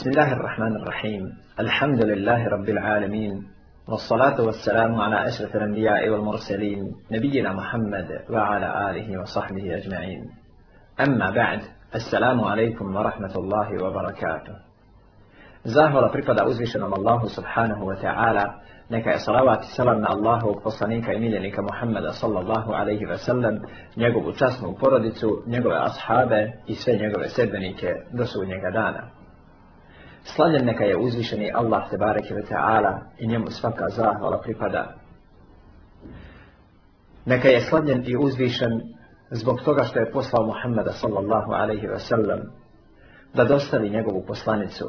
بسم الله الرحمن الرحيم الحمد لله رب العالمين والصلاة والسلام على أشرف الأنبياء والمرسلين نبينا محمد وعلى آله وصحبه أجمعين أما بعد السلام عليكم ورحمة الله وبركاته زاهر فرقد أزوشنا الله سبحانه وتعالى نكا صلوات السلام على الله وقصنيك إميلا محمد صلى الله عليه وسلم نيقو بتاسمو بردتو نيقو أصحابه إسفن نيقو سبنيك دسو نيقو Slavljen neka je uzvišeni Allah te bareke ve ta'ala i njemu svaka zahvala pripada. Neka je slavljen i uzvišen zbog toga što je poslao Muhammeda sallallahu alaihi ve sellem da dostavi njegovu poslanicu.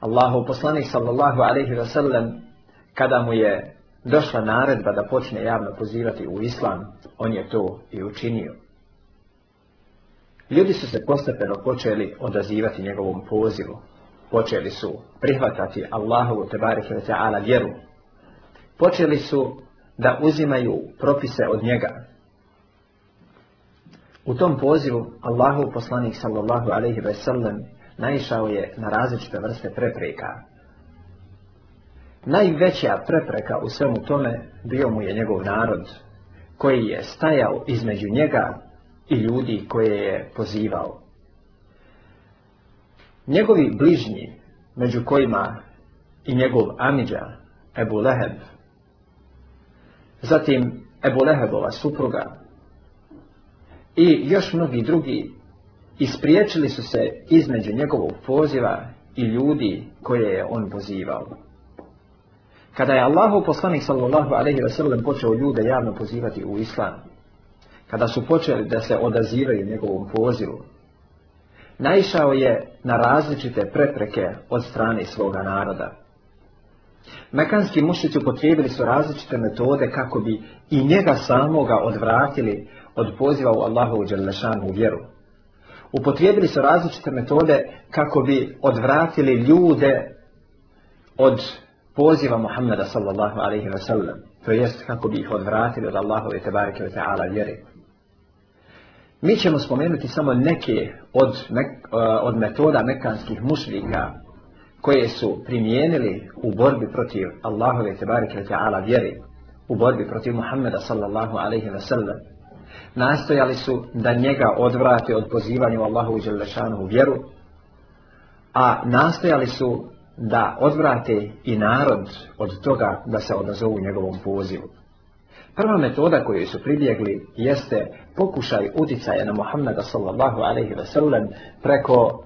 Allahu poslanik sallallahu alaihi ve sellem kada mu je došla naredba da počne javno pozivati u islam, on je to i učinio. Ljudi su se postepeno počeli odazivati njegovom pozivu, počeli su prihvatati Allahovu tebareke ve ta'ala vjeru. Počeli su da uzimaju propise od njega. U tom pozivu Allahov poslanik sallallahu alaihi ve sellem naišao je na različite vrste prepreka. Najveća prepreka u svemu tome bio mu je njegov narod, koji je stajao između njega i ljudi koje je pozivao. Njegovi bližnji, među kojima i njegov Amidža, Ebu Leheb, zatim Ebu Lehebova supruga i još mnogi drugi, ispriječili su se između njegovog poziva i ljudi koje je on pozivao. Kada je Allahu poslanik sallallahu alaihi wa sallam počeo ljude javno pozivati u islam, kada su počeli da se odazivaju njegovom pozivu, naišao je na različite prepreke od strane svoga naroda. Mekanski mušići upotrijebili su različite metode kako bi i njega samoga odvratili od poziva u Allahovu Đelešanu vjeru. Upotrijebili su različite metode kako bi odvratili ljude od poziva Muhammeda sallallahu alaihi wa sallam, to jest kako bi ih odvratili od Allahove tebareke wa ta'ala vjeri. Mi ćemo spomenuti samo neke od, ne, e, od metoda mekanskih mušljika koje su primijenili u borbi protiv Allahove tebareke ili ta'ala vjeri, u borbi protiv Muhammeda sallallahu alaihi ve sellem. Nastojali su da njega odvrate od pozivanja u Allahu i Đelešanu vjeru, a nastojali su da odvrate i narod od toga da se odazovu njegovom pozivu. Prva metoda koju su pribjegli jeste pokušaj uticaja na Muhammeda sallallahu alaihi ve sellem preko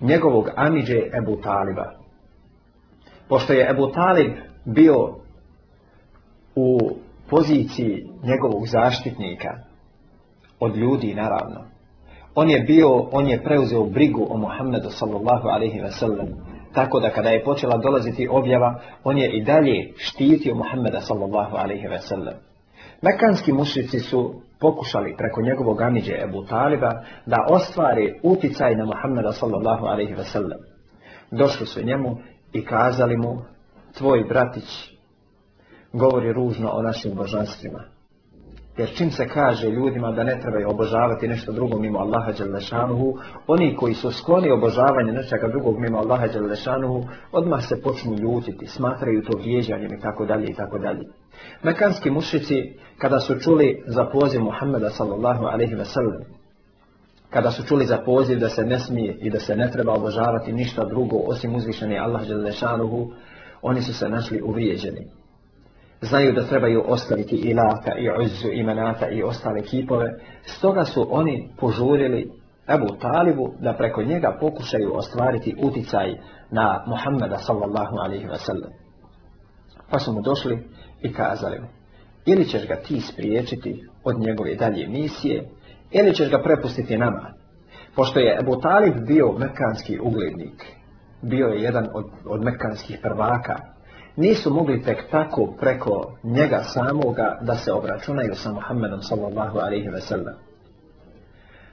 njegovog amiđe Ebu Taliba. Pošto je Ebu Talib bio u poziciji njegovog zaštitnika od ljudi naravno. On je bio, on je preuzeo brigu o Muhammedu sallallahu alaihi ve sellem. Tako da kada je počela dolaziti objava, on je i dalje štitio Muhammeda sallallahu alaihi ve sellem. Mekanski mušrici su pokušali preko njegovog amiđe Ebu Taliba da ostvari uticaj na Muhammeda sallallahu alaihi ve sellem. Došli su njemu i kazali mu, tvoj bratić govori ružno o našim božanstvima, Jer čim se kaže ljudima da ne trebaju obožavati nešto drugo mimo Allaha Đalešanuhu, oni koji su skloni obožavanje nečega drugog mimo Allaha Đalešanuhu, odmah se počnu ljutiti, smatraju to vježanjem i tako dalje i tako dalje. Mekanski mušici, kada su čuli za poziv Muhammeda sallallahu alaihi ve sellem, kada su čuli za poziv da se ne smije i da se ne treba obožavati ništa drugo osim uzvišeni Allah Đalešanuhu, oni su se našli uvrijeđeni znaju da trebaju ostaviti i Lata, i Uzzu, i Manata, i ostale kipove, stoga su oni požurili Ebu Talibu da preko njega pokušaju ostvariti uticaj na Muhammeda sallallahu alaihi wa sallam. Pa su mu došli i kazali mu, ili ćeš ga ti spriječiti od njegove dalje misije, ili ćeš ga prepustiti nama. Pošto je Ebu Talib bio mekanski uglednik, bio je jedan od, od mekanskih prvaka, nisu mogli tek tako preko njega samoga da se obračunaju sa Muhammedom sallallahu alaihi ve sellem.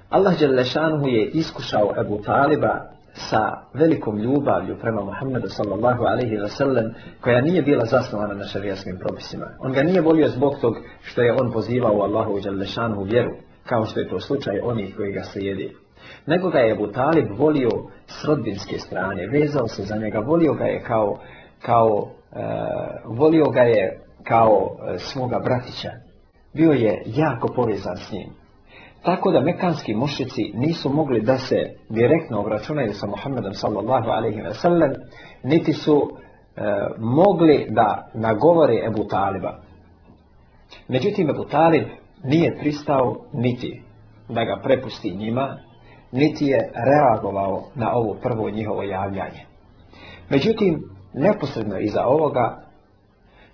Allah Đelešanuhu je iskušao Ebu Taliba sa velikom ljubavlju prema Muhammedu sallallahu alaihi ve sellem koja nije bila zasnovana na šarijaskim propisima. On ga nije volio zbog tog što je on pozivao Allahu Đelešanuhu vjeru, kao što je to slučaj onih koji ga slijedi. Nego ga je Ebu Talib volio s rodbinske strane, vezao se za njega, volio ga je kao kao Eh, volio ga je kao eh, svoga bratića. Bio je jako povezan s njim. Tako da mekanski mušici nisu mogli da se direktno obračunaju sa Muhammedom sallallahu alaihi ve sellem, niti su e, mogli da nagovore Ebu Taliba. Međutim, Ebu Talib nije pristao niti da ga prepusti njima, niti je reagovao na ovo prvo njihovo javljanje. Međutim, neposredno iza ovoga,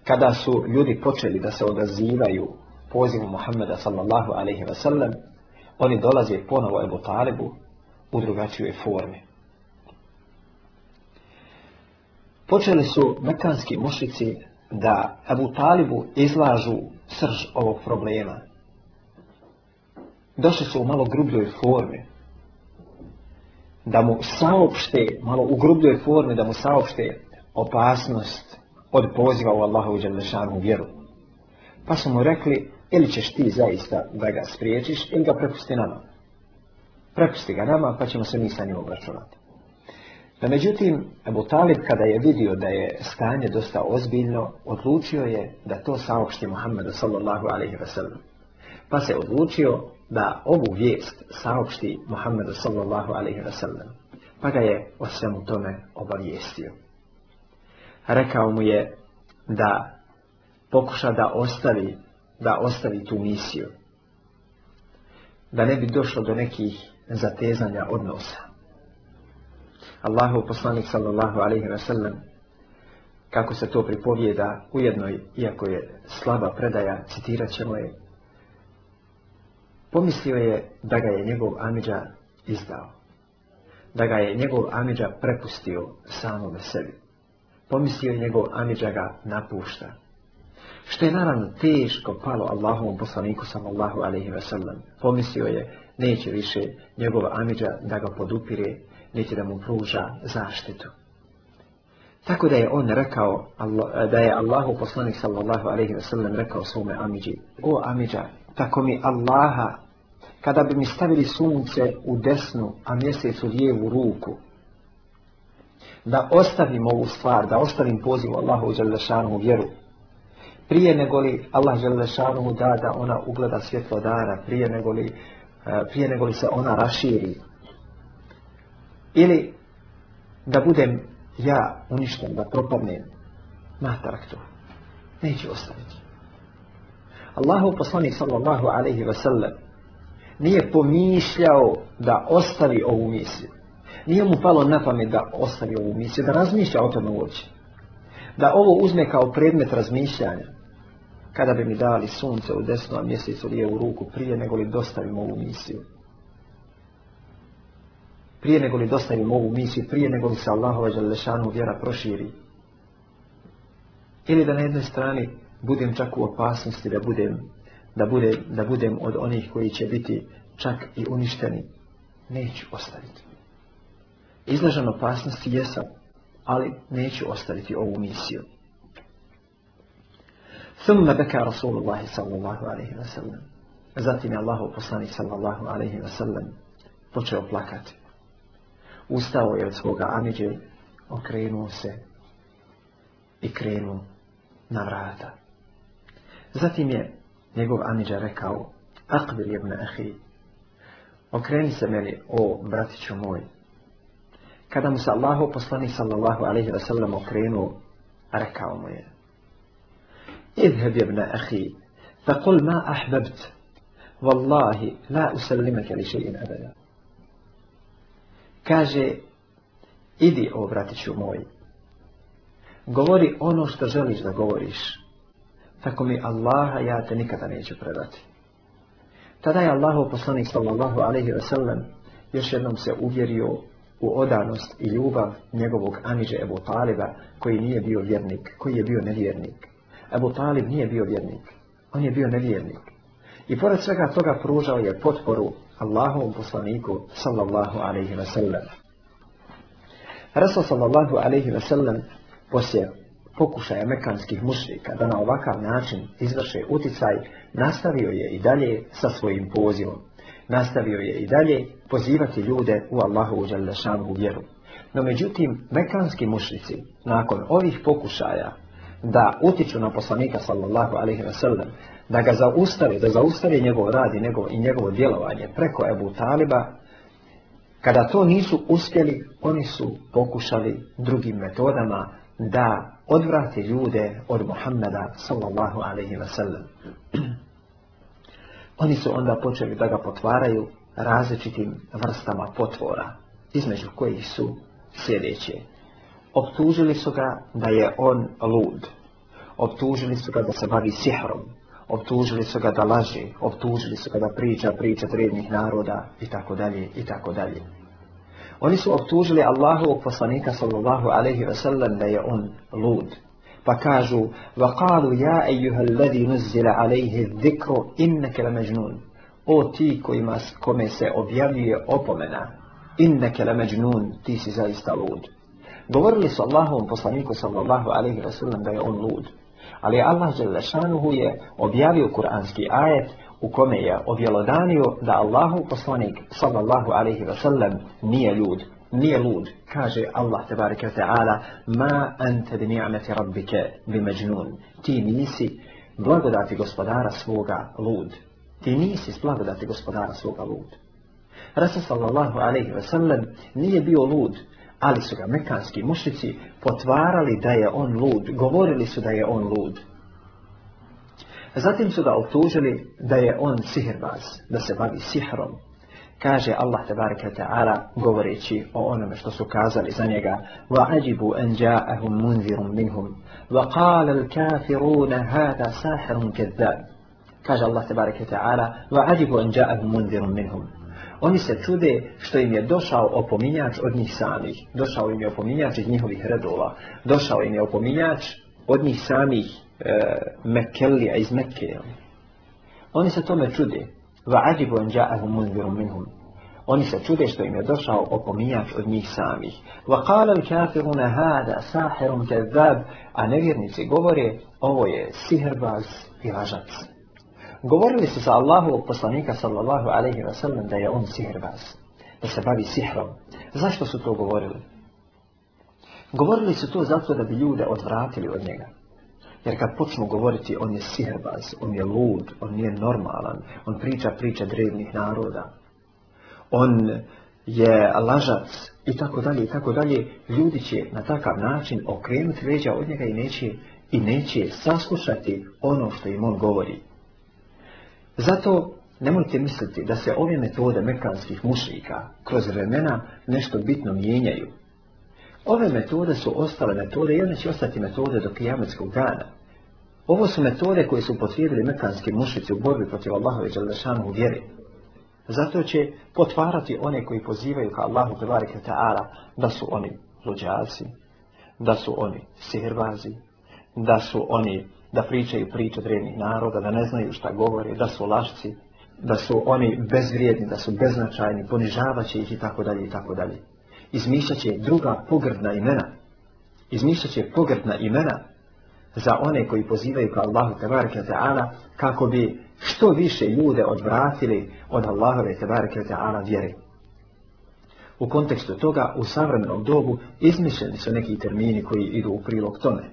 kada su ljudi počeli da se odazivaju pozivu Muhammeda sallallahu alaihi ve sellem, oni dolaze ponovo Ebu Talibu u drugačijoj formi. Počeli su mekanski mušlici da Ebu Talibu izlažu srž ovog problema. Došli su u malo grubljoj formi, da mu saopšte, malo u grubljoj formi, da mu saopšte opasnost od poziva u Allahovu Đalešanu vjeru. Pa su mu rekli, ili ćeš ti zaista da ga spriječiš, ili ga prepusti nama. Prepusti ga nama, pa ćemo se mi sa njim obračunati. Na međutim, Ebu Talib kada je vidio da je stanje dosta ozbiljno, odlučio je da to saopšti Muhammedu sallallahu alaihi wa sallam. Pa se odlučio da ovu vijest saopšti Muhammedu sallallahu alaihi wa sallam. Pa ga je o svemu tome obavijestio rekao mu je da pokuša da ostavi da ostavi tu misiju da ne bi došlo do nekih zatezanja odnosa Allahu poslanik sallallahu alejhi ve sellem kako se to pripovijeda u jednoj iako je slaba predaja citiraćemo je pomislio je da ga je njegov amidža izdao da ga je njegov amidža prepustio samome sebi pomislio njegov Amidža ga napušta. Što je naravno teško palo Allahovom poslaniku sallallahu alaihi ve sellem. Pomislio je, neće više njegov Amidža da ga podupire, neće da mu pruža zaštitu. Tako da je on rekao, da je Allahov poslanik sallallahu alaihi ve sellem rekao svome Amidži, o Amidža, tako mi Allaha, kada bi mi stavili sunce u desnu, a mjesec u lijevu ruku, da ostavim ovu stvar, da ostavim pozivu Allahu Đalešanu u vjeru, prije nego li Allah Đalešanu mu da da ona ugleda svjetlo dara, prije nego li, e, prije nego li se ona raširi, ili da budem ja uništen, da propadnem na traktu, neće ostaviti. Allahu poslanik sallallahu alaihi ve sellem nije pomišljao da ostavi ovu misiju nije mu palo na pamet da ostavi ovu misiju, da razmišlja o tome uoči. Da ovo uzme kao predmet razmišljanja, kada bi mi dali sunce u desno, a mjesec u lijevu ruku, prije nego li dostavim ovu misiju. Prije nego li dostavim ovu misiju, prije nego li se Allahova želešanu vjera proširi. Ili da na jednoj strani budem čak u opasnosti, da budem, da budem, da budem od onih koji će biti čak i uništeni, neću ostaviti. Izlažan opasnosti jesam, ali neću ostaviti ovu misiju. Thumma beka Rasulullahi sallallahu alaihi wa sallam. Zatim je Allah uposlanik sallallahu alaihi wa sallam počeo plakati. Ustao je od svoga amiđe, okrenuo se i krenuo na vrata. Zatim je njegov amiđa rekao, Akbir jebne ahi, okreni se meni, o bratiću moj, kada mu se Allahu poslani sallallahu alaihi wa sallam okrenuo, rekao mu je, idheb jebna ahi, fa kul ma ahbabt, wallahi, la usallimaka li še'in abada. Kaže, idi, o bratiću moj, govori ono što želiš da govoriš, tako mi Allaha ja te nikada neću predati. Tada je Allahu poslanik sallallahu alaihi wa sallam još jednom se uvjerio u odanost i ljubav njegovog aniže Ebu Taliba, koji nije bio vjernik, koji je bio nevjernik. Ebu Talib nije bio vjernik, on je bio nevjernik. I pored svega toga pružao je potporu Allahovom poslaniku, sallallahu alaihi wa sallam. Rasul sallallahu alaihi wa sallam poslije pokušaja mekanskih mušlika da na ovakav način izvrše uticaj, nastavio je i dalje sa svojim pozivom. Nastavio je i dalje pozivati ljude u Allahu uđalešanu vjeru. No međutim, mekanski mušnici, nakon ovih pokušaja da utiču na poslanika sallallahu alaihi wa sallam, da ga zaustave, da zaustave njegov rad i njegovo, i njegovo djelovanje preko Ebu Taliba, kada to nisu uspjeli, oni su pokušali drugim metodama da odvrati ljude od Muhammeda sallallahu alaihi wa sallam. Oni su onda počeli da ga potvaraju različitim vrstama potvora, između kojih su sljedeće. Optužili su ga da je on lud. Optužili su ga da se bavi sihrom. Optužili su ga da laži. Optužili su ga da priča, priča trednih naroda i tako dalje i tako dalje. Oni su optužili Allahovog poslanika sallallahu alaihi wa sallam da je on lud. Pa kažu, وَقَالُوا يَا أَيُّهَا الَّذِي نُزِّلَ عَلَيْهِ الذِّكْرُ إِنَّكَ لَمَجْنُونَ O ti kojima, kome se objavljuje opomena, inneke la međnun, ti si zaista lud. Govorili su Allahovom poslaniku sallallahu alaihi wa sallam da je on lud. Ali Allah Đelešanuhu je objavio kuranski ajet u kome je objelodanio da Allahov poslanik sallallahu alaihi wa sallam nije lud. Nije lud, kaže Allah tabarika wa ta'ala, ma ante bi ni'meti rabbike bi međnun. Ti nisi blagodati gospodara svoga lud ti nisi s blagodati gospodara svoga lud. Rasa sallallahu alaihi ve sellem nije bio lud, ali su ga mekanski mušici potvarali da je on lud, govorili su da je on lud. Zatim su ga optužili da je on sihrbaz, da se bavi sihrom. Kaže Allah tebareke ta'ala govoreći o onome što su kazali za njega وَعَجِبُ أَنْ جَاءَهُمْ مُنْذِرٌ مِنْهُمْ وَقَالَ الْكَافِرُونَ هَذَا سَاحِرٌ كَذَّبٌ kaže Allah te bareke taala wa ajibu an ja'ahum mundhirun minhum oni se čude što im je došao opominjač od njih samih došao im je opominjač iz njihovih redova došao im je opominjač od njih samih e, Mekelija iz Mekke oni se tome čude wa ajibu an ja'ahum mundhirun minhum oni se čude što im je došao opominjač od njih samih wa qala al kafiruna hada sahirun kazzab a nevjernici govore ovo je sihrbaz i lažac govorili su sa Allahu poslanika sallallahu alaihi wa sallam da je on sihrbaz, da se bavi sihrom. Zašto su to govorili? Govorili su to zato da bi ljude odvratili od njega. Jer kad počnu govoriti on je sihrbaz, on je lud, on nije normalan, on priča priče drevnih naroda, on je lažac i tako dalje i tako dalje, ljudi će na takav način okrenuti leđa od njega i neće, i neće saslušati ono što im on govori. Zato nemojte misliti da se ove metode mekanskih mušika kroz vremena nešto bitno mijenjaju. Ove metode su ostale metode i one će ostati metode do kijametskog dana. Ovo su metode koje su potvijedili mekanski mušici u borbi protiv Allahove Đaldašanu u vjeri. Zato će potvarati one koji pozivaju ka Allahu Ta'ala da su oni luđaci, da su oni sihirbazi, da su oni uh, da pričaju priče drevnih naroda, da ne znaju šta govore, da su lašci, da su oni bezvrijedni, da su beznačajni, ponižavaće ih i tako dalje i tako dalje. Izmišljaće druga pogrdna imena. Izmišljaće pogrdna imena za one koji pozivaju kao Allahu Tebareke Teala kako bi što više ljude odvratili od Allahove Tebareke Teala vjeri. U kontekstu toga, u savremenom dobu izmišljeni su neki termini koji idu u prilog tome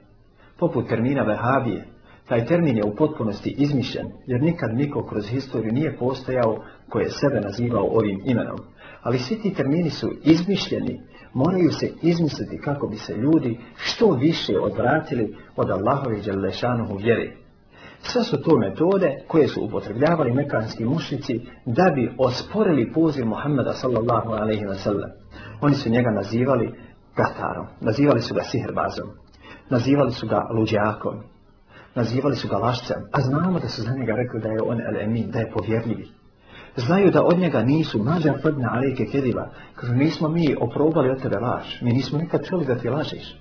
poput termina Vehabije. Taj termin je u potpunosti izmišljen, jer nikad niko kroz historiju nije postojao koje je sebe nazivao ovim imenom. Ali svi ti termini su izmišljeni, moraju se izmisliti kako bi se ljudi što više odvratili od Allahove Đalešanohu vjeri. Sve su to metode koje su upotrebljavali mekanski mušnici da bi osporili poziv Muhammeda sallallahu alaihi wa sallam. Oni su njega nazivali Gatarom, nazivali su ga Sihrbazom. Nazivali su ga luđakom. Nazivali su ga lašcem. A znamo da su za njega rekli da je on el-emin, da je povjerljivi. Znaju da od njega nisu mađa fadna alike kediva. Kažu, nismo mi oprobali od tebe laž. Mi nismo nikad čuli da ti lažiš.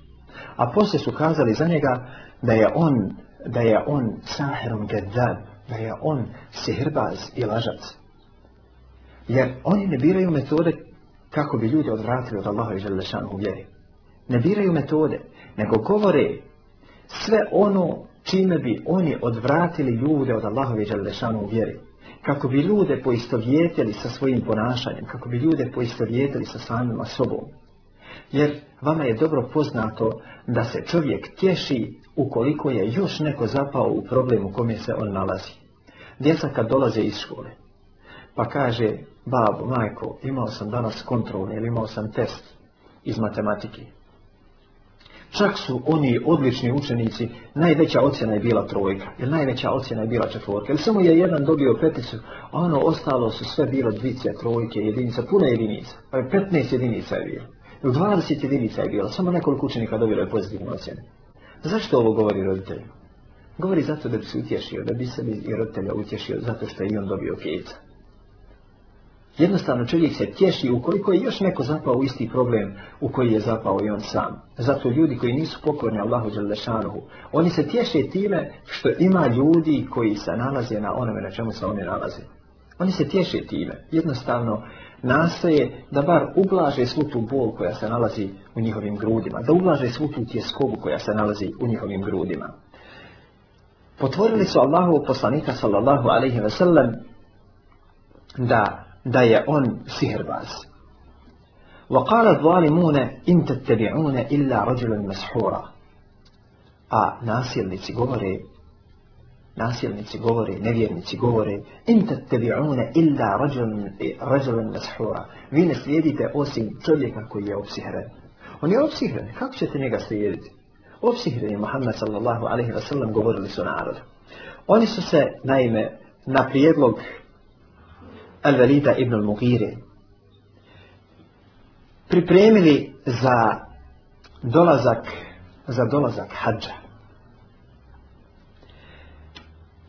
A poslije su kazali za njega da je on, da je on saherom gedan. Da je on sihrbaz i lažac. Jer oni ne biraju metode kako bi ljudi odvratili od Allaha i želešanu u vjeri. Ne biraju metode nego govore sve ono čime bi oni odvratili ljude od Allahove Đalešanu u vjeri. Kako bi ljude poistovjetili sa svojim ponašanjem, kako bi ljude poistovjetili sa samima sobom. Jer vama je dobro poznato da se čovjek tješi ukoliko je još neko zapao u problem u kome se on nalazi. Djeca kad dolaze iz škole, pa kaže, babo, majko, imao sam danas kontrolni ili imao sam test iz matematike. Čak su oni odlični učenici, najveća ocjena je bila trojka, jer najveća ocjena je bila četvorka, jer samo je jedan dobio peticu, a ono ostalo su sve bilo dvice, trojke, jedinica, puna jedinica, pa 15 jedinica je bilo, 20 jedinica je bilo, samo nekoliko učenika dobilo je pozitivne ocjene. Zašto ovo govori roditeljima? Govori zato da bi se utješio, da bi se i roditelja utješio zato što je i on dobio pijeca. Jednostavno čovjek se tješi ukoliko je još neko zapao u isti problem u koji je zapao i on sam. Zato ljudi koji nisu pokorni Allahu Đalešanuhu, oni se tješe time što ima ljudi koji se nalaze na onome na čemu se oni nalaze. Oni se tješe time. Jednostavno nastaje da bar uglaže svu tu bol koja se nalazi u njihovim grudima. Da uglaže svu tu tjeskogu koja se nalazi u njihovim grudima. Potvorili su Allahu poslanika sallallahu alaihi ve sellem da da je on sihrbaz. Wa qala zalimuna in tattabi'una illa rajulan mashhura. A nasilnici govore nasilnici govore nevjernici govore in tattabi'una illa rajulan rajulan mashhura. Vi ne slijedite osim čovjeka koji je obsihren. On je obsihren, kako ćete njega slijediti? Obsihren je Muhammed sallallahu alaihi wa sallam govorili su narod. Oni su se, naime, na prijedlog Al-Valida ibn al-Mugire pripremili za dolazak za dolazak hađa.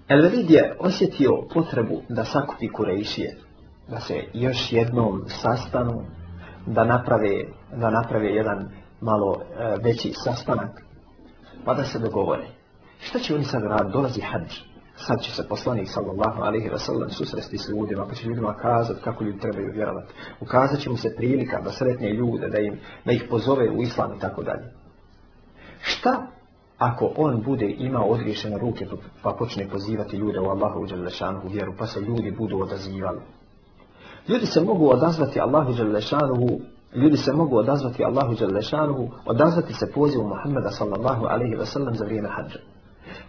Al-Valid je osjetio potrebu da sakupi Kurejšije, da se još jednom sastanu, da naprave, da naprave jedan malo e, veći sastanak, pa da se dogovore. Šta će oni sad raditi? Dolazi hađa sad će se poslanik sallallahu alaihi wa sallam susresti s ljudima, pa će ljudima kazati kako ljudi trebaju vjerovati. Ukazat će mu se prilika da sretne ljude, da, im, da ih pozove u islam i tako dalje. Šta ako on bude imao odriješene ruke pa, pa počne pozivati ljude u Allahu uđalešanu u vjeru, pa se ljudi budu odazivali? Ljudi se mogu odazvati Allahu uđalešanu u Ljudi se mogu odazvati Allahu Đalešanuhu, odazvati se pozivu Muhammeda sallallahu alaihi wa sallam za vrijeme hađa.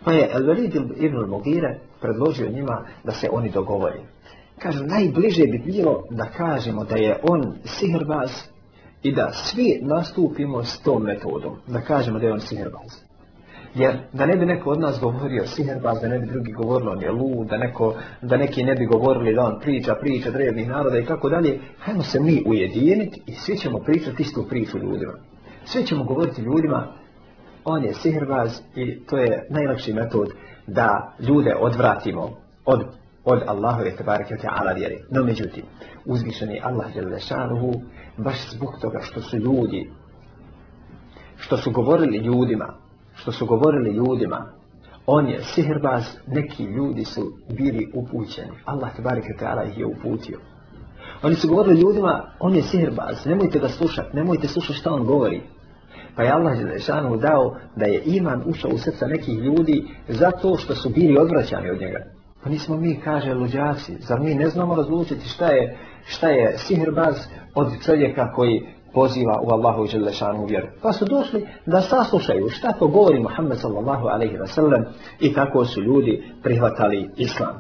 Pa je Al-Walid ibn Mugire predložio njima da se oni dogovori. Kažem, najbliže bi bilo da kažemo da je on sihrbaz i da svi nastupimo s tom metodom. Da kažemo da je on sihrbaz. Jer da ne bi neko od nas govorio sihrbaz, da ne bi drugi govorili on je lud, da, neko, da neki ne bi govorili da on priča, priča drevnih naroda i tako dalje, hajmo se mi ujediniti i svi ćemo pričati istu priču ljudima. Svi ćemo govoriti ljudima on je sihrbaz i to je najlakši metod da ljude odvratimo od, od Allahove tabaraka ta'ala vjeri. No međutim, uzvišeni Allah je lešanuhu baš zbog toga što su ljudi, što su govorili ljudima, što su govorili ljudima, on je sihrbaz, neki ljudi su bili upućeni. Allah te barike ta'ala ih je uputio. Oni su govorili ljudima, on je sihrbaz, nemojte ga slušati, nemojte slušati što on govori. Pa je Allah Đelešanu dao da je iman ušao u srca nekih ljudi zato što su bili odvraćani od njega. Pa nismo mi, kaže luđaci, zar mi ne znamo razlučiti šta je, šta je sihrbaz od čovjeka koji poziva u Allahu Đelešanu vjeru. Pa su došli da saslušaju šta to govori Muhammed sallallahu alaihi wa sallam i tako su ljudi prihvatali islam.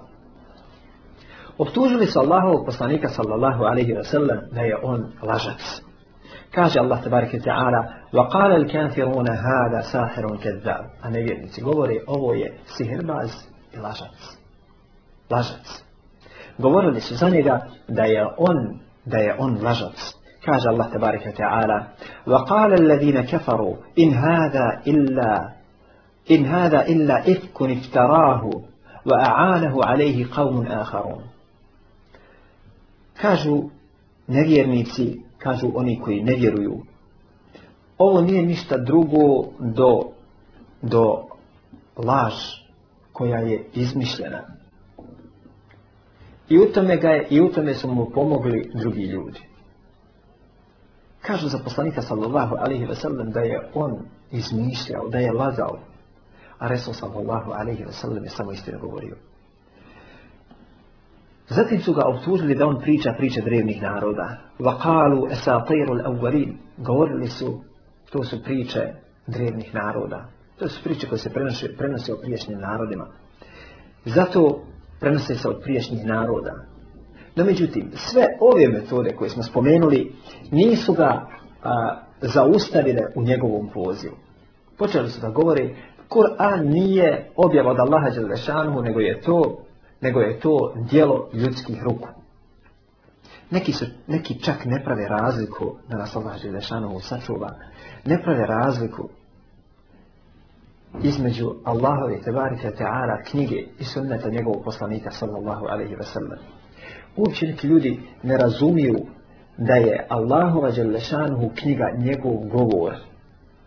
Optužili su Allahovog poslanika sallallahu alaihi wa sallam da je on lažac. كاج الله تبارك وتعالى وقال الكافرون هذا ساحر كذاب أنا vjernici تقولي أوه je باز i lažac قولوا لي su za njega da je on da je on lažac كاج الله تبارك وتعالى وقال الذين كفروا إن هذا إلا إن هذا إلا إفك افتراه وأعانه عليه قوم آخرون كاجو nevjernici kažu oni koji ne vjeruju. Ovo nije ništa drugo do, do laž koja je izmišljena. I u tome ga je, i u tome su mu pomogli drugi ljudi. Kažu za poslanika sallallahu alaihi ve sellem da je on izmišljao, da je lagao. A Resul sallallahu alaihi ve sellem je samo istinu govorio. Zatim su ga obtužili da on priča priče drevnih naroda. Vakalu esatiru l-awwalin. Govorili su, to su priče drevnih naroda. To su priče koje se prenose, prenose o priješnjim narodima. Zato prenose se od priješnjih naroda. No međutim, sve ove metode koje smo spomenuli, nisu ga a, zaustavile u njegovom pozivu. Počeli su da govore, Kur'an nije objava od Allaha Đelešanu, nego je to nego je to dijelo ljudskih ruku. Neki, su, neki čak ne prave razliku, da nas Allah Želešanovu sačuva, ne prave razliku između Allahove tebarike teara knjige i sunneta njegovog poslanika sallallahu alaihi ve sellem. Uopće neki ljudi ne razumiju da je Allahova Želešanovu knjiga njegov govor,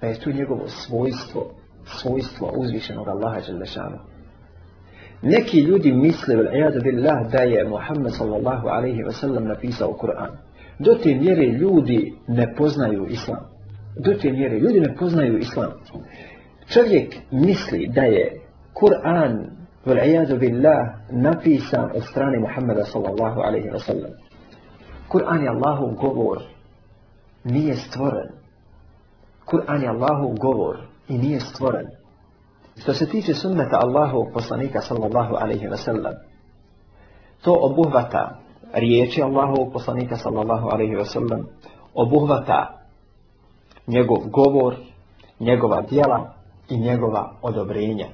da je tu njegovo svojstvo, svojstvo uzvišenog Allaha Želešanovu. Neki ljudi misle, iyad billah, da je Muhammed sallallahu alejhi ve sellem napisao Kur'an. Do te mjere ljudi ne poznaju islam. Do te mjere ljudi ne poznaju islam. Čovjek misli da je Kur'an, iyad billah, napisan od strane Muhammeda sallallahu alejhi ve sellem. Kur'an je Allahov govor, nije stvoren. Kur'an je Allahov govor i nije stvoren. Što se tiče sunneta Allahovog poslanika sallallahu alaihi ve sellem, to obuhvata riječi Allahovog poslanika sallallahu alaihi ve sellem, obuhvata njegov govor, njegova djela i njegova odobrenja.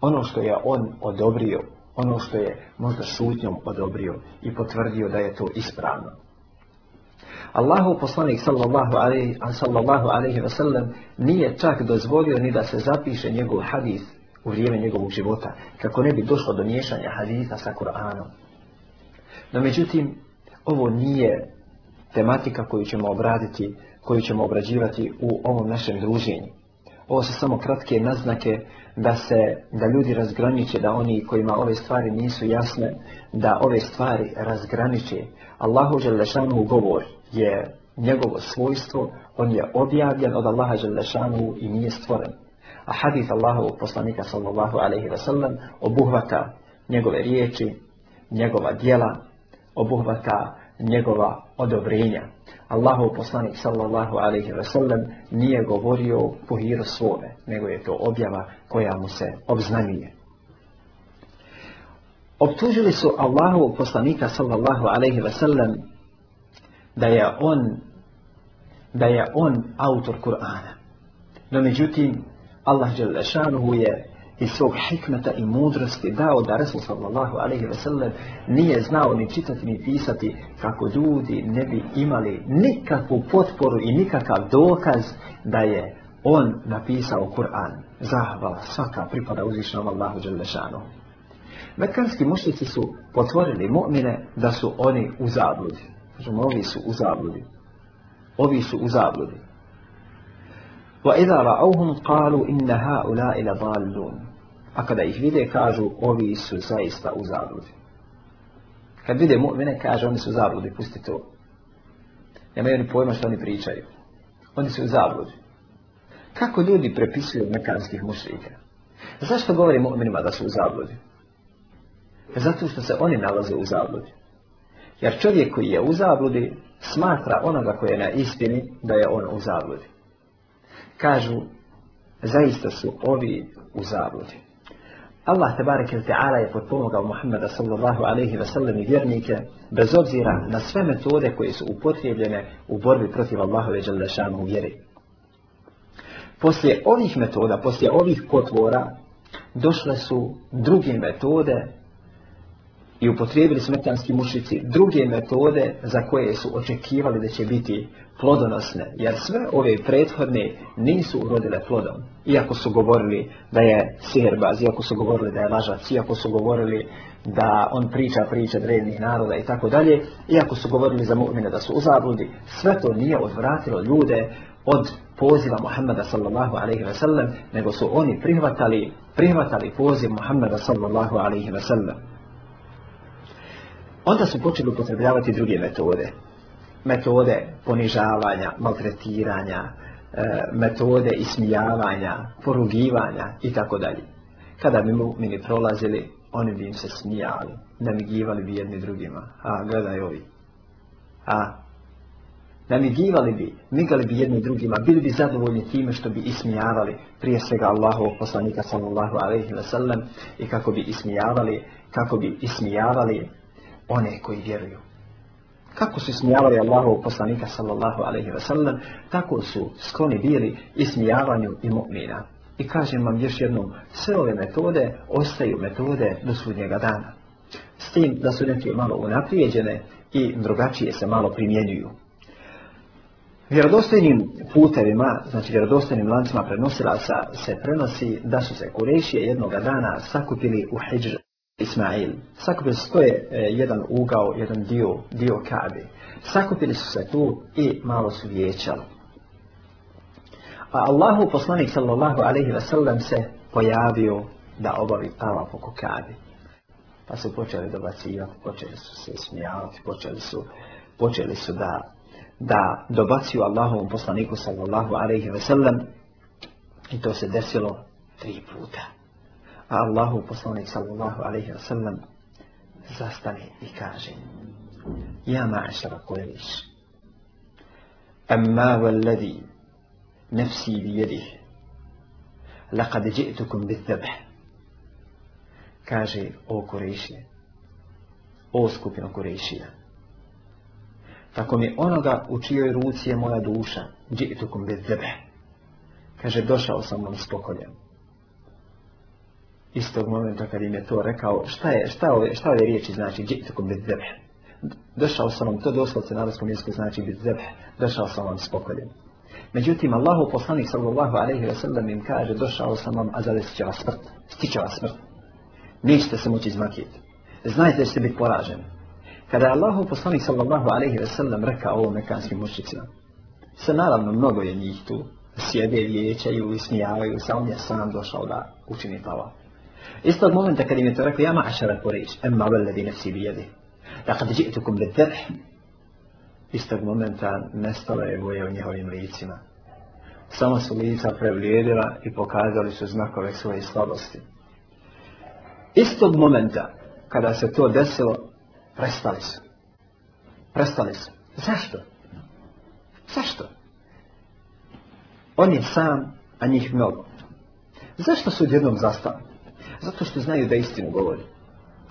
Ono što je on odobrio, ono što je možda šutnjom odobrio i potvrdio da je to ispravno. Allahu poslanik sallallahu alejhi sallallahu alejhi ve sellem nije čak dozvolio ni da se zapiše njegov hadis u vrijeme njegovog života kako ne bi došlo do miješanja hadisa sa Kur'anom. No međutim ovo nije tematika koju ćemo obraditi, koju ćemo obrađivati u ovom našem druženju ovo su samo kratke naznake da se da ljudi razgraniče da oni kojima ove stvari nisu jasne da ove stvari razgraniče Allahu dželešanu govor je njegovo svojstvo on je objavljen od Allaha dželešanu i nije stvoren a hadis Allahovog poslanika sallallahu alejhi ve sellem obuhvata njegove riječi njegova djela obuhvata njegova odobrenja. Allahu poslanik sallallahu alaihi ve sellem nije govorio po hiru svove, nego je to objava koja mu se obznanije. Optužili su Allahu poslanika sallallahu alaihi ve sellem da je on da je on autor Kur'ana. No međutim, Allah je i svog hikmeta i mudrosti dao da Resul sallallahu alaihi ve sellem nije znao ni čitati ni pisati kako ljudi ne bi imali nikakvu potporu i nikakav dokaz da je on napisao Kur'an. Zahvala svaka pripada uzvišnjom Allahu Đelešanu. Mekanski mušljici su potvorili mu'mine da su oni u zabludi. Kažemo, ovi su u zabludi. Ovi su u zabludi. وَإِذَا رَعَوْهُمْ قَالُوا إِنَّ هَا أُولَٰئِ لَضَالُونَ a kada ih vide kažu ovi su zaista u zabludi. Kad vide mu'mine kaže oni su u zabludi, pusti to. Nemaju ni pojma što oni pričaju. Oni su u zabludi. Kako ljudi prepisuju mekanskih mušljika? Zašto govori mu'minima da su u zabludi? Zato što se oni nalaze u zabludi. Jer čovjek koji je u zabludi smatra onoga koji je na istini da je on u zabludi. Kažu, zaista su ovi u zabludi. Allah tabareke wa ta'ala je potpomogao Muhammeda sallallahu alaihi wa sallam i vjernike bez obzira na sve metode koje su upotrijebljene u borbi protiv Allahove dželdašanu vjeri. Poslije ovih metoda, poslije ovih potvora, došle su druge metode i upotrijebili su mekanski mušici druge metode za koje su očekivali da će biti plodonosne, jer sve ove prethodne nisu urodile plodom. Iako su govorili da je sihrbaz, iako su govorili da je lažac, iako su govorili da on priča priče drevnih naroda i tako dalje, iako su govorili za mu'mine da su u zabludi, sve to nije odvratilo ljude od poziva Muhammeda sallallahu alaihi ve sellem, nego su oni prihvatali, prihvatali poziv Muhammeda sallallahu alaihi ve sellem. Onda su počeli upotrebljavati druge metode. Metode ponižavanja, maltretiranja, e, metode ismijavanja, porugivanja i tako dalje. Kada bi mu mini prolazili, oni bi im se smijali, namigivali bi jedni drugima. A, gledaj ovi. A, namigivali bi, migali bi jedni drugima, bili bi zadovoljni time što bi ismijavali prije svega Allahovog poslanika sallallahu alaihi wa sallam i kako bi ismijavali, kako bi ismijavali one koji vjeruju. Kako su smijavali Allahov poslanika sallallahu alaihi ve sellem, tako su skloni bili i smijavanju i mu'mina. I kažem vam još jednom, sve ove metode ostaju metode do sudnjega dana. S tim da su neke malo unaprijeđene i drugačije se malo primjenjuju. Vjerodostojnim putevima, znači vjerodostojnim lancima prenosila sa, se prenosi da su se kurešije jednoga dana sakupili u heđžu. Ismail. Sakupili su, to je e, jedan ugao, jedan dio, dio Kabe. Sakupili su se tu i malo su vječali. A Allahu poslanik sallallahu alaihi ve sellem se pojavio da obavi tava poko Kabe. Pa su počeli dobacivati, počeli su se smijavati, počeli su, počeli su da, da dobaciju Allahovom poslaniku sallallahu alaihi ve sellem i to se desilo tri puta. A Allahu poslanik sallallahu alaihi wa sallam zastane i kaže Ja ma'ašara Quraysh أما والذي نفسي بيده لقد جئتكم zabh kaže o Kurešije, o skupino Kurešija. Tako mi onoga u čijoj ruci je moja duša, džitukum bez zabh Kaže, došao sam vam s pokoljem. istog momenta kad im je to rekao, šta je, šta ove, šta ove riječi znači, džitakom bit zebe. Došao sam vam, to doslovce na arabskom jeziku znači bit zebe, došao sam vam s pokoljem. Međutim, Allahu poslanik sallallahu alaihi wa sallam im kaže, došao sam vam, a zade stiče vas smrt, stiče vas smrt. Nećete se moći izmakiti. Znajte da ćete biti poraženi. Kada je Allahu poslanik sallallahu alaihi wa sallam rekao ovo mekanskim mušicima, se naravno mnogo je njih tu, sjede, liječaju, ismijavaju, sa on je sam došao da učini tava. Istog momenta kad im je to rekao, ja ma'ašara kurejiš, emma velledi nefsi bijedi. Da kad žijetukum bit drh, istog momenta nestala je boja u njihovim licima. Samo su lica prevlijedila i pokazali su znakove svoje slabosti. Istog momenta kada se to desilo, prestali su. Prestali su. Zašto? Zašto? On je sam, a njih mnogo. Zašto su jednom zastali? Zato što znaju da istinu govori.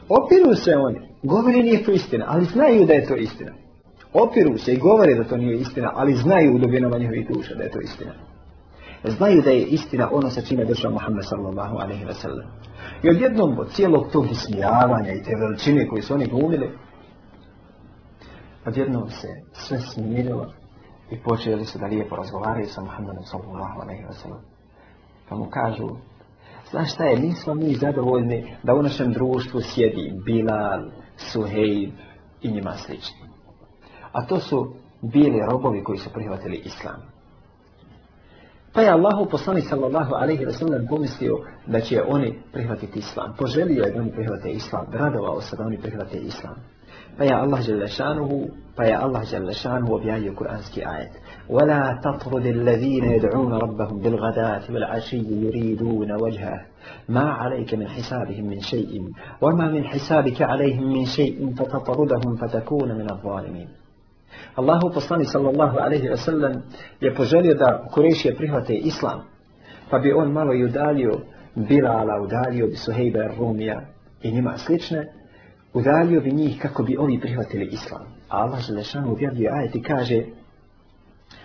Opiru se oni, govori nije to istina, ali znaju da je to istina. Opiru se i govore da to nije istina, ali znaju u dubinama njihovih duša da je to istina. Znaju da je istina ono sa čime je došao Muhammed sallallahu alaihi wa sallam. I odjednom od cijelog tog smijavanja i te veličine koje su oni glumili, odjednom se sve smirilo i počeli su da lijepo razgovaraju sa Muhammedom sallallahu alaihi wa sallam. Pa mu kažu, Znaš šta je, nismo mi zadovoljni da u našem društvu sjedi Bilal, Suhejb i njima slični. A to su bili robovi koji su prihvatili islam. Pa je Allahu poslani sallallahu alaihi wa sallam pomislio da će oni prihvatiti islam. Poželio je da oni prihvate islam, radovao se da oni prihvate islam. Pa je Allah žele šanuhu, pa je Allah žele šanuhu objavio kuranski ajet. ولا تطرد الذين يدعون ربهم بالغداة والعشي يريدون وجهه ما عليك من حسابهم من شيء وما من حسابك عليهم من شيء فتطردهم فتكون من الظالمين الله فصلني صلى الله عليه وسلم يقول دا كريشي بريهوتي إسلام فبيون مالو يداليو بلالا وداليو بسهيب الرومية إنما سليشنا وداليو بنيه كاكو بيوني بريهوتي الإسلام الله جل شانه بيادي آية كاجي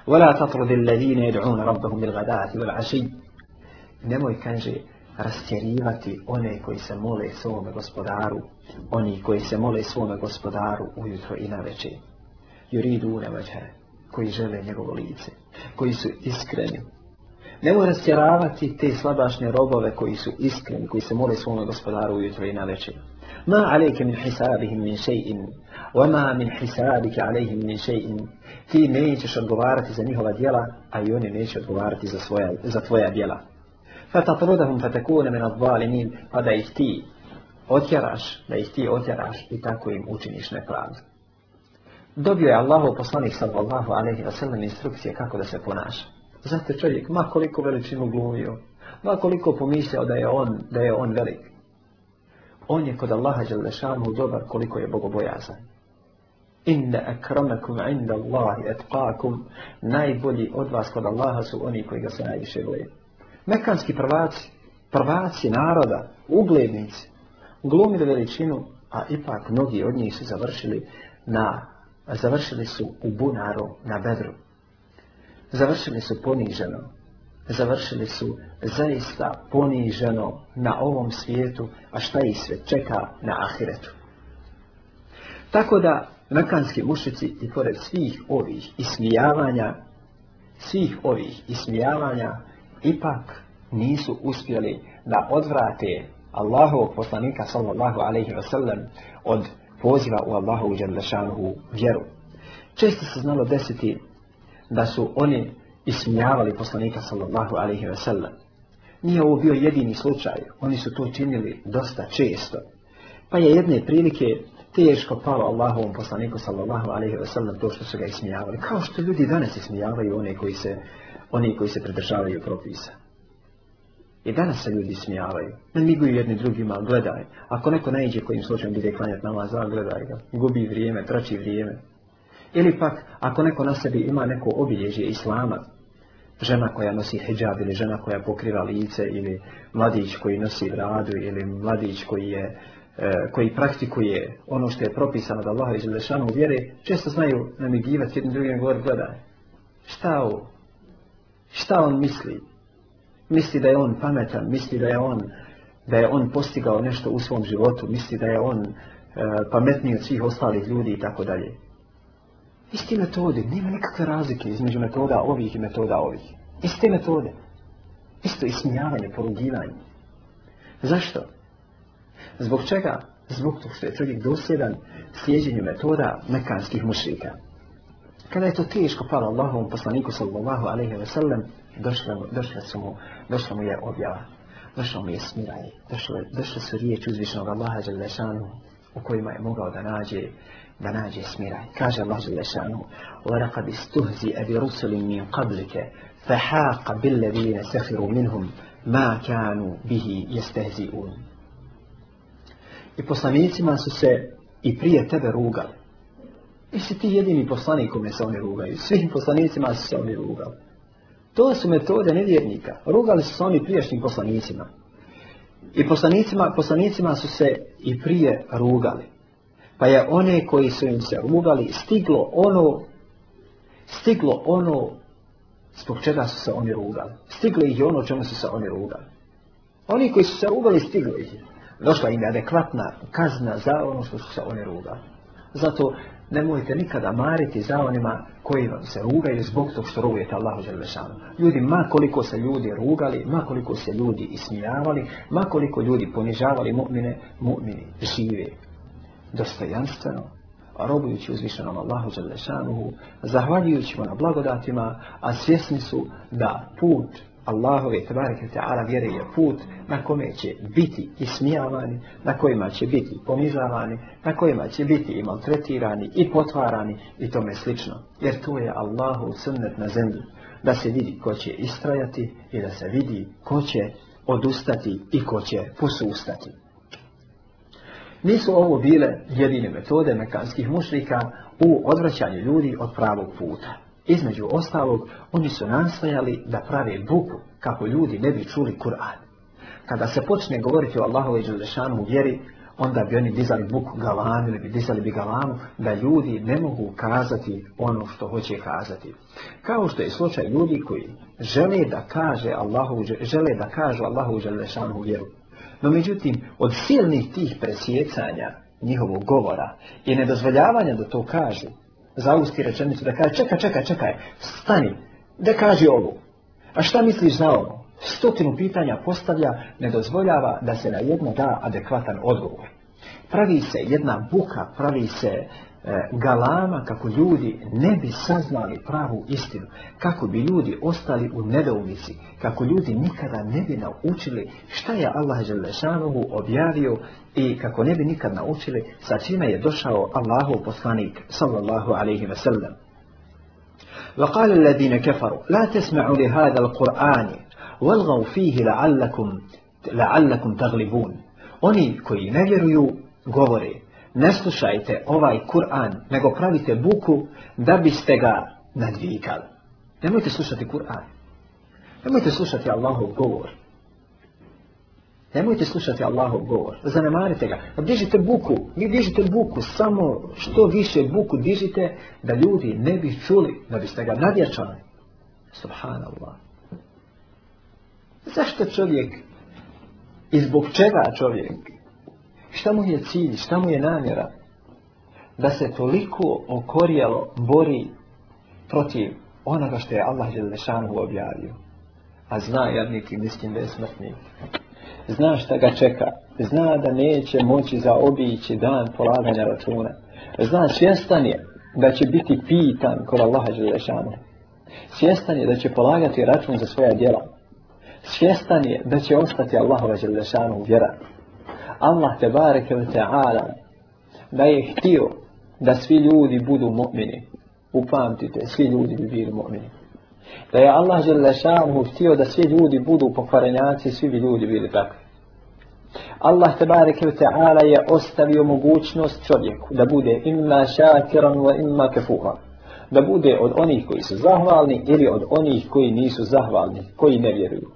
ولا تطرد الذين يدعون ربهم بالغداة والعشي نمو يكنجي rastjerivati one koji se mole svome gospodaru, oni koji se mole svome gospodaru ujutro i na veće. Juridu une veće, koji žele njegovo lice, koji su iskreni. Nemoj rastjeravati te slabašne robove koji su iskreni, koji se mole svome gospodaru ujutro i na večer. ما عليك من حسابهم من شيء وما من حسابك عليهم من شيء في نيتش الغبارت إذا نيهو ديلا أي يوني نيتش الغبارت إذا تويا ديلا فتطردهم فتكون من الظالمين قد ايهتي otjeraš, da ih ti otjeraš i tako im učiniš nepravdu. Dobio je Allahu poslanih sallallahu alaihi wasallam instrukcije kako da se ponaša. Zato čovjek, ma koliko veličinu glumio, ma koliko pomislio da je on, da je on velik, on je kod Allaha Đalešanu dobar koliko je bogobojazan. Inna akramakum inda Allahi etpakum, najbolji od vas kod Allaha su oni koji ga se najviše boje. Mekanski prvaci, prvaci naroda, uglednici, glumili veličinu, a ipak mnogi od njih su završili na završili su u bunaru na bedru. Završili su poniženo, završili su zaista poniženo na ovom svijetu, a šta ih sve čeka na ahiretu. Tako da mekanski mušici i pored svih ovih ismijavanja, svih ovih ismijavanja, ipak nisu uspjeli da odvrate Allahovog poslanika sallallahu alaihi wa sallam od poziva u Allahovu džemlešanu vjeru. Često se znalo desiti da su oni ismijavali poslanika sallallahu alaihi ve sellem. Nije ovo bio jedini slučaj, oni su to činili dosta često. Pa je jedne prilike teško palo Allahovom poslaniku sallallahu alaihi ve sellem to što su ga ismijavali. Kao što ljudi danas ismijavaju one koji se, one koji se pridržavaju propisa. I danas se ljudi smijavaju. Namiguju jedni drugima, gledaj. Ako neko najđe kojim slučajem bude klanjati namaz, gledaj ga. Gubi vrijeme, trači vrijeme. Ili pak, ako neko na sebi ima neko obilježje islama, žena koja nosi hijab ili žena koja pokriva lice ili mladić koji nosi radu ili mladić koji je e, koji praktikuje ono što je propisano da Allah i Želešanu vjere, često znaju namigivati jednim drugim govor, gledaj, šta o, šta on misli? Misli da je on pametan, misli da je on, da je on postigao nešto u svom životu, misli da je on uh, pametniji od svih ostalih ljudi i tako dalje. Isti metode, nema nikakve razlike između metoda ovih i metoda ovih. Iste metode. Isto ismijavanje, porugivanje. Zašto? Zbog čega? Zbog toga što je čovjek dosjedan sjeđenju metoda mekanskih mušrika. Kada je to teško palo Allahovom poslaniku sallallahu alaihi wa sallam, došla, došla, mu, došla mu je objava. Došla mu je smiranje. Došla, došla su riječ uzvišnog Allaha džel lešanu u kojima je mogao da nađe da nađe smiraj. Kaže Allah Želešanu, وَلَقَدْ إِسْتُهْزِئَ بِرُسُلٍ مِنْ قَبْلِكَ فَحَاقَ بِالَّذِينَ سَخِرُوا مِنْهُمْ مَا كَانُوا بِهِ يَسْتَهْزِئُونَ I poslanicima su se i prije tebe rugali. I si ti jedini poslanik kome se oni rugaju. Svim poslanicima su se oni rugali. To su metode nevjernika. Rugali su se oni priješnjim poslanicima. I poslanicima, poslanicima su se i prije rugali. Pa je one koji su im se rugali stiglo ono, stiglo ono zbog čega su se oni rugali. Stiglo ih ono čemu su se oni rugali. Oni koji su se rugali stiglo ih. Došla im adekvatna kazna za ono što su se oni rugali. Zato nemojte nikada mariti za onima koji vam se rugaju zbog tog što rugujete Allahu Đelešanu. Ljudi, ma koliko se ljudi rugali, ma koliko se ljudi ismijavali, ma koliko ljudi ponižavali mu'mine, mu'mini žive dostojanstveno, robujući uzvišenom Allahu Đelešanu, zahvaljujući mu na blagodatima, a svjesni su da put Allahove tabarika ta'ala vjere je put na kome će biti ismijavani, na kojima će biti ponizavani, na kojima će biti i maltretirani i potvarani i tome slično. Jer to je Allahu sunnet na zemlju, da se vidi ko će istrajati i da se vidi ko će odustati i ko će posustati. Nisu ovo bile jedine metode mekanskih mušlika u odvraćanju ljudi od pravog puta. Između ostalog, oni su nastojali da prave buku kako ljudi ne bi čuli Kur'an. Kada se počne govoriti o Allahove i Đelešanu u vjeri, onda bi oni dizali buku galanu ili bi dizali bi galanu, da ljudi ne mogu kazati ono što hoće kazati. Kao što je slučaj ljudi koji žele da kaže Allahu, žele da kažu Allahu Đelešanu u vjeru. No međutim, od silnih tih presjecanja njihovog govora i nedozvoljavanja da to kažu, zausti rečenicu, da kaže, čekaj, čekaj, čekaj, stani, da kaže ovo. A šta misliš za ovo? Stotinu pitanja postavlja, ne dozvoljava da se na jedno da adekvatan odgovor. Pravi se jedna buka, pravi se E, galama kako ljudi ne bi saznali pravu istinu, kako bi ljudi ostali u nedoumici, kako ljudi nikada ne bi naučili šta je Allah Želešanovu objavio i kako ne bi nikad naučili sa čime je došao Allahov poslanik sallallahu alaihi ve sellem. وقال الذين كفروا لا تسمعوا لهذا القرآن والغوا فيه لعلكم, لعلكم تغلبون. Oni koji ne vjeruju govore ne slušajte ovaj Kur'an, nego pravite buku da biste ga nadvikali. Nemojte slušati Kur'an. Nemojte slušati Allahov govor. Nemojte slušati Allahov govor. Zanemarite ga. Pa dižite buku. Vi dižite buku. Samo što više buku dižite da ljudi ne bi čuli da biste ga nadjačali. Subhanallah. Zašto čovjek i zbog čega čovjek šta mu je cilj, šta mu je namjera da se toliko okorijalo bori protiv onoga što je Allah Želešanu objavio. A zna jadnik i mislim da je smrtnik. Zna šta ga čeka. Zna da neće moći zaobići dan polaganja računa. Zna svjestan je da će biti pitan kod Allaha Želešanu. Svjestan je da će polagati račun za svoja djela. Svjestan je da će ostati Allahova Želešanu vjerati. Allah te bareke ve ta'ala da je htio da svi ljudi budu mu'mini. Upamtite, svi ljudi bi bili mu'mini. Da je Allah žele šalmu htio da svi ljudi budu pokvarenjaci, svi bi ljudi bili takvi. Allah te bareke ve ta'ala je ostavio mogućnost čovjeku da bude imma šakiran wa imma kefuha. Da bude od onih koji su zahvalni ili od onih koji nisu zahvalni, koji ne vjeruju.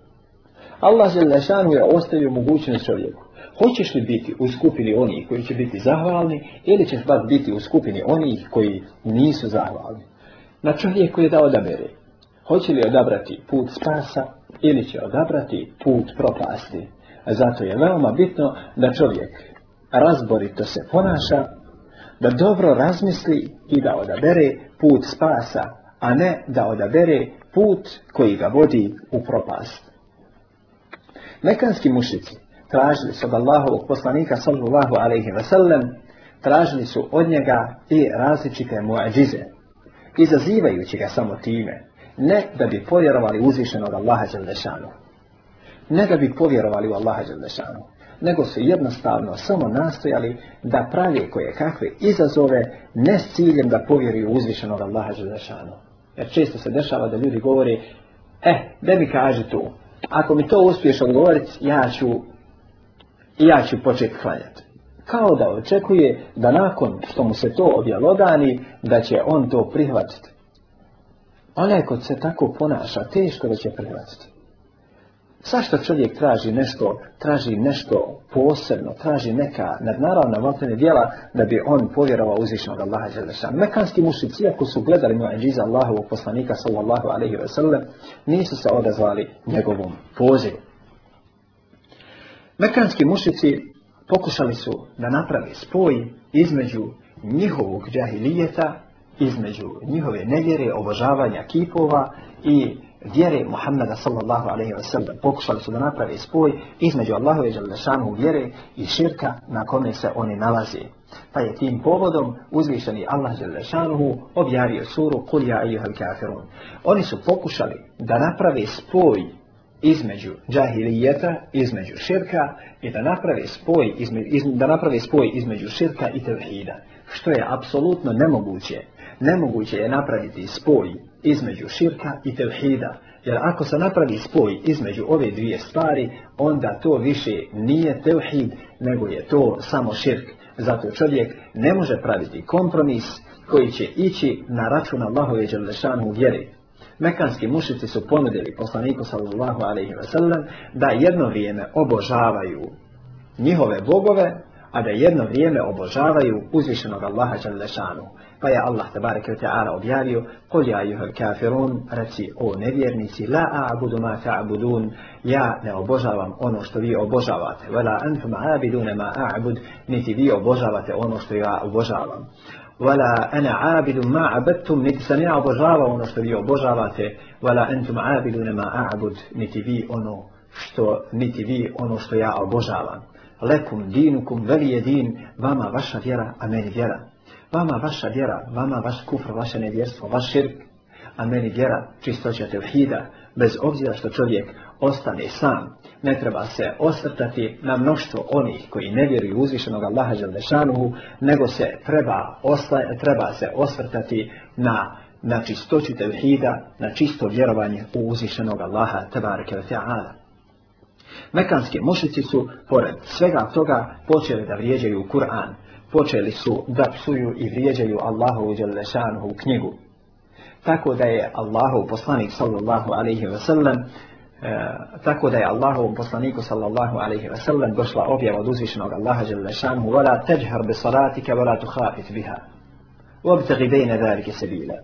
Allah je lešan je ostavio mogućnost čovjeku. Hoćeš li biti u skupini onih koji će biti zahvalni ili ćeš bar biti u skupini onih koji nisu zahvalni? Na čovjeku je da odabere. Hoće li odabrati put spasa ili će odabrati put propasti? Zato je veoma bitno da čovjek razborito se ponaša, da dobro razmisli i da odabere put spasa, a ne da odabere put koji ga vodi u propast. Mekanski mušici tražili su od Allahovog poslanika sallallahu alaihi ve sellem, tražili su od njega i različite muadžize, izazivajući ga samo time, ne da bi povjerovali uzvišenog Allaha Đaldešanu, ne da bi povjerovali u Allaha Đaldešanu, nego su jednostavno samo nastojali da pravi koje kakve izazove ne s ciljem da povjeruju uzvišenog Allaha Đaldešanu. Jer često se dešava da ljudi govori, e, eh, da mi kaže tu, ako mi to uspiješ odgovoriti, ja ću, ja ću početi klanjati. Kao da očekuje da nakon što mu se to objelodani, da će on to prihvatiti. Onaj kod se tako ponaša, teško da će prihvatiti. Svašta čovjek traži nešto, traži nešto posebno, traži neka nadnaravna vatrena dijela da bi on povjerovao uzvišnog Allaha Đelešan. Mekanski mušici, ako su gledali muadžiza Allahovog poslanika sallallahu alaihi ve sellem, nisu se odazvali njegovom pozivu. Mekanski mušici pokušali su da napravi spoj između njihovog džahilijeta, između njihove nevjere, obožavanja kipova i njihove vjere Muhammeda sallallahu alaihi wa sallam. Pokušali su da naprave spoj između Allahove Đalešanu vjere i širka na kome se oni nalazi. Pa je tim povodom uzvišeni Allah Đalešanu objavio suru Kul ja ijuhal kafirun. Oni su pokušali da naprave spoj između džahilijeta, između širka i da naprave spoj, izme, iz, da naprave spoj između širka i tevhida, što je apsolutno nemoguće nemoguće je napraviti spoj između širka i tevhida, jer ako se napravi spoj između ove dvije stvari, onda to više nije tevhid, nego je to samo širk. Zato čovjek ne može praviti kompromis koji će ići na račun Allahove Đelešanu vjeri. Mekanski mušici su ponudili poslaniku sallallahu alaihi wa sallam da jedno vrijeme obožavaju njihove bogove, a da jedno vrijeme obožavaju uzvišenog Allaha Čalešanu. Pa je Allah tabareke wa ta'ala objavio, قل يا ايها الكافرون, reci, o nevjernici, la a'budu ma ta'budun, ja ne obožavam ono što vi obožavate, ولا انتم عابدون ما a'bud, niti vi obožavate ono što ja obožavam. ولا انا عابد ما عبدتم niti sam ja obožavao ono što vi obožavate, ولا انتم عابدون ما a'bud, niti vi ono što, niti vi ono što ja obožavam lekum dinukum velije din, vama vaša vjera, a meni vjera. Vama vaša vjera, vama vaš kufr, vaše nevjerstvo, vaš širk, a meni vjera, čistoća tevhida, bez obzira što čovjek ostane sam. Ne treba se osvrtati na mnoštvo onih koji ne vjeruju uzvišenog Allaha Đaldešanuhu, nego se treba, osla, treba se osvrtati na na čistoću tevhida, na čisto vjerovanje u uzvišenog Allaha, tabaraka wa ta'ala. Mekanske mušici su, pored svega toga, počeli da vrijeđaju Kur'an. Počeli su da psuju i vrijeđaju Allahovu Đelešanovu knjigu. Tako da je Allahov poslanik, sallallahu alaihi ve sellem, E, tako da je Allahovom poslaniku sallallahu alaihi ve sellem došla objava od uzvišenog Allaha žele šanhu vola teđhar bi salatike vola tuhafit biha uopite gidejne darike se bile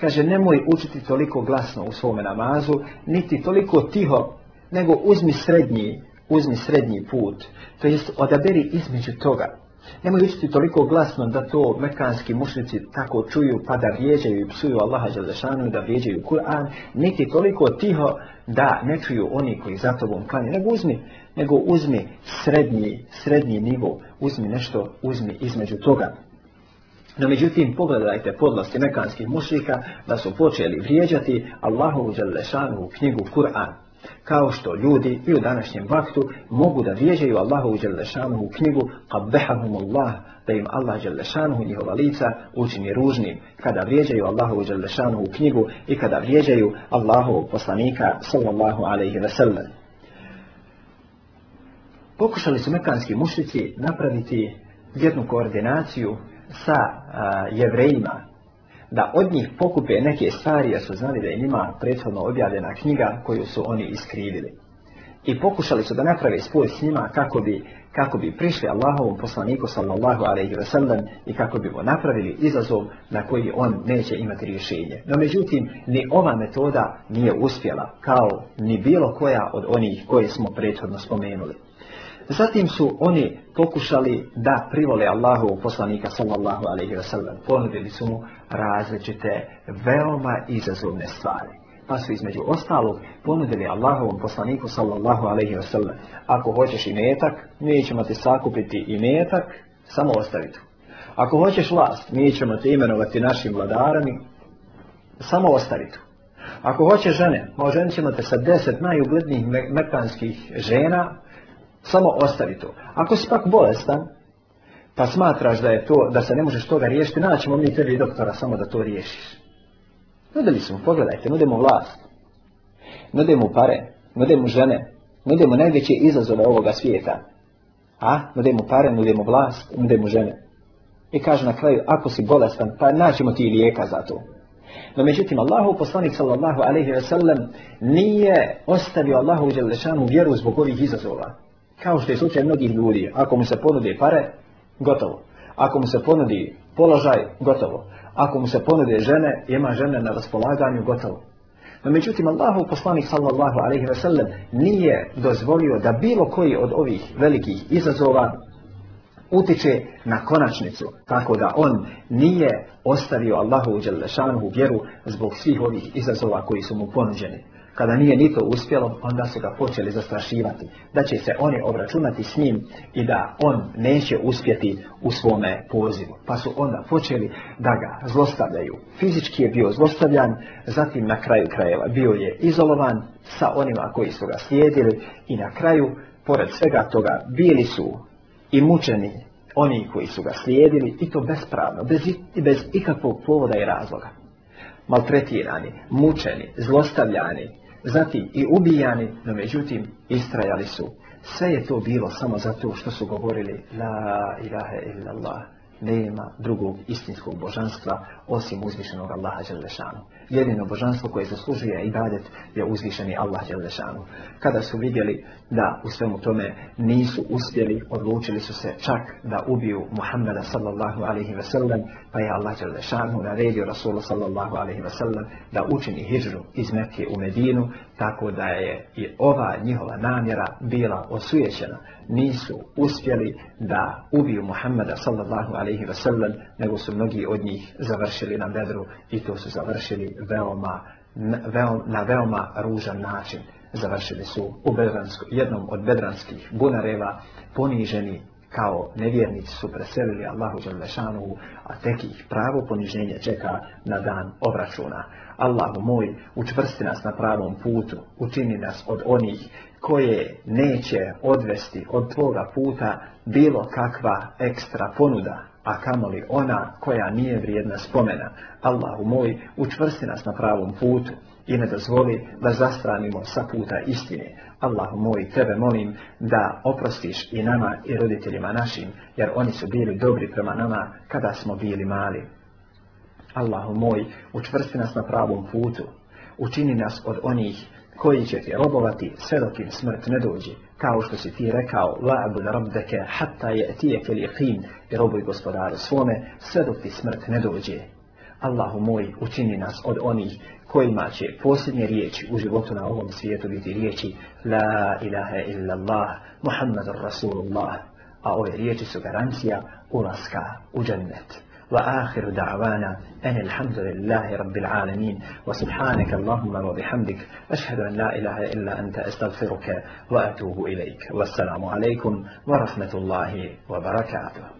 kaže nemoj učiti toliko glasno u svome namazu niti toliko tiho nego uzmi srednji, uzmi srednji put, to jest odaberi između toga. Nemoj učiti toliko glasno da to mekanski mušnici tako čuju pa da vrijeđaju i psuju Allaha Đalešanu da vrijeđaju Kur'an, niti toliko tiho da ne čuju oni koji za tobom klanje, nego uzmi, nego uzmi srednji, srednji nivo, uzmi nešto, uzmi između toga. No međutim, pogledajte podlosti mekanskih mušnika da su počeli vrijeđati Allahu Đalešanu u knjigu Kur'an kao što ljudi i u današnjem vaktu mogu da vježaju Allahovu Đelešanuhu u knjigu Qabbehahum Allah, da im Allah Đelešanuhu njihova lica učini ružnim, kada vježaju Allahovu Đelešanuhu u knjigu i kada vježaju Allahovu poslanika sallallahu alaihi ve sellem. Pokušali su mekanski mušlici napraviti jednu koordinaciju sa a, jevrejima, da od njih pokupe neke stvari jer su znali da je njima prethodno objavljena knjiga koju su oni iskrivili. I pokušali su da naprave spoj s njima kako bi, kako bi prišli Allahovom poslaniku sallallahu alaihi wa sallam i kako bi mu napravili izazov na koji on neće imati rješenje. No međutim, ni ova metoda nije uspjela kao ni bilo koja od onih koje smo prethodno spomenuli. Zatim su oni pokušali da privole Allahu poslanika sallallahu alaihi wa sallam. Ponudili su mu različite veoma izazovne stvari. Pa su između ostalog ponudili Allahovom poslaniku sallallahu alaihi wa sallam. Ako hoćeš i metak, mi ćemo ti sakupiti i metak, samo ostavi tu. Ako hoćeš vlast, mi ćemo te imenovati našim vladarami, samo ostavi tu. Ako hoćeš žene, možemo ćemo te sa deset najuglednijih mekanskih žena, Samo ostavi to. Ako si pak bolestan, pa smatraš da je to, da se ne možeš toga riješiti, naćemo mi tebi doktora samo da to riješiš. Nudili smo, pogledajte, nudimo vlast. Nudimo pare, nudimo žene, nudimo najveće izazove ovoga svijeta. A, nudimo pare, nudimo vlast, nudimo žene. I kaže na kraju, ako si bolestan, pa naćemo ti lijeka za to. No međutim, Allahu poslanik sallallahu alaihi ve sellem nije ostavio Allahu u vjeru zbog ovih izazova kao što je slučaj mnogih ljudi, ako mu se ponude pare, gotovo. Ako mu se ponudi položaj, gotovo. Ako mu se ponude žene, ima žene na raspolaganju, gotovo. No, međutim, Allahov poslanik sallallahu alaihi ve sellem nije dozvolio da bilo koji od ovih velikih izazova utiče na konačnicu, tako da on nije ostavio Allahu uđelešanu vjeru zbog svih ovih izazova koji su mu ponuđeni kada nije ni to uspjelo, onda su ga počeli zastrašivati, da će se oni obračunati s njim i da on neće uspjeti u svome pozivu. Pa su onda počeli da ga zlostavljaju. Fizički je bio zlostavljan, zatim na kraju krajeva bio je izolovan sa onima koji su ga slijedili i na kraju, pored svega toga, bili su i mučeni oni koji su ga slijedili i to bespravno, bez, bez ikakvog povoda i razloga maltretirani, mučeni, zlostavljani, zatim i ubijani, no međutim istrajali su. Sve je to bilo samo zato što su govorili La ilaha illallah, nema drugog istinskog božanstva osim uzvišenog Allaha Đelešanu. Jedino božanstvo koje zaslužuje ibadet je uzvišeni Allah Đelešanu. Kada su vidjeli da u svemu tome nisu uspjeli, odlučili su se čak da ubiju Muhammada sallallahu alaihi ve sellem, pa je Allah Đelešanu naredio Rasulu sallallahu alaihi wa sallam da učini hijžru iz Mekke u Medinu, tako da je i ova njihova namjera bila osvijećena. Nisu uspjeli da ubiju Muhammada sallallahu alaihi wa sallam, nego su mnogi od njih završili na bedru i to su završili veoma, na veoma ružan način. Završili su u Bedransku, jednom od bedranskih bunareva, poniženi, kao nevjernici su preselili Allahu Đalešanu, a tek ih pravo poniženje čeka na dan obračuna. Allahu moj, učvrsti nas na pravom putu, učini nas od onih koje neće odvesti od tvoga puta bilo kakva ekstra ponuda, a kamoli ona koja nije vrijedna spomena. Allahu moj, učvrsti nas na pravom putu i ne dozvoli da zastranimo sa puta istine. Allahu moj, tebe molim da oprostiš i nama i roditeljima našim, jer oni su bili dobri prema nama kada smo bili mali. Allahu moj, učvrsti nas na pravom putu. Učini nas od onih koji će ti robovati sve dok im smrt ne dođi. Kao što si ti rekao, la abud rabdeke hatta je tijek ili hin, i roboj gospodaru svome, sve dok ti smrt ne dođe. Allahu moj, učini nas od onih kojima će posljednje riječi u životu na ovom svijetu biti riječi La ilaha illallah Muhammadur Rasulullah a ove riječi su garancija ulaska u džennet Wa da'vana, وآخر rabbil alamin, wa subhanaka Allahumma wa bihamdik, اللهم an la ilaha illa anta إلا wa atuhu ilajk. Wassalamu alaikum wa ورحمة wa barakatuh.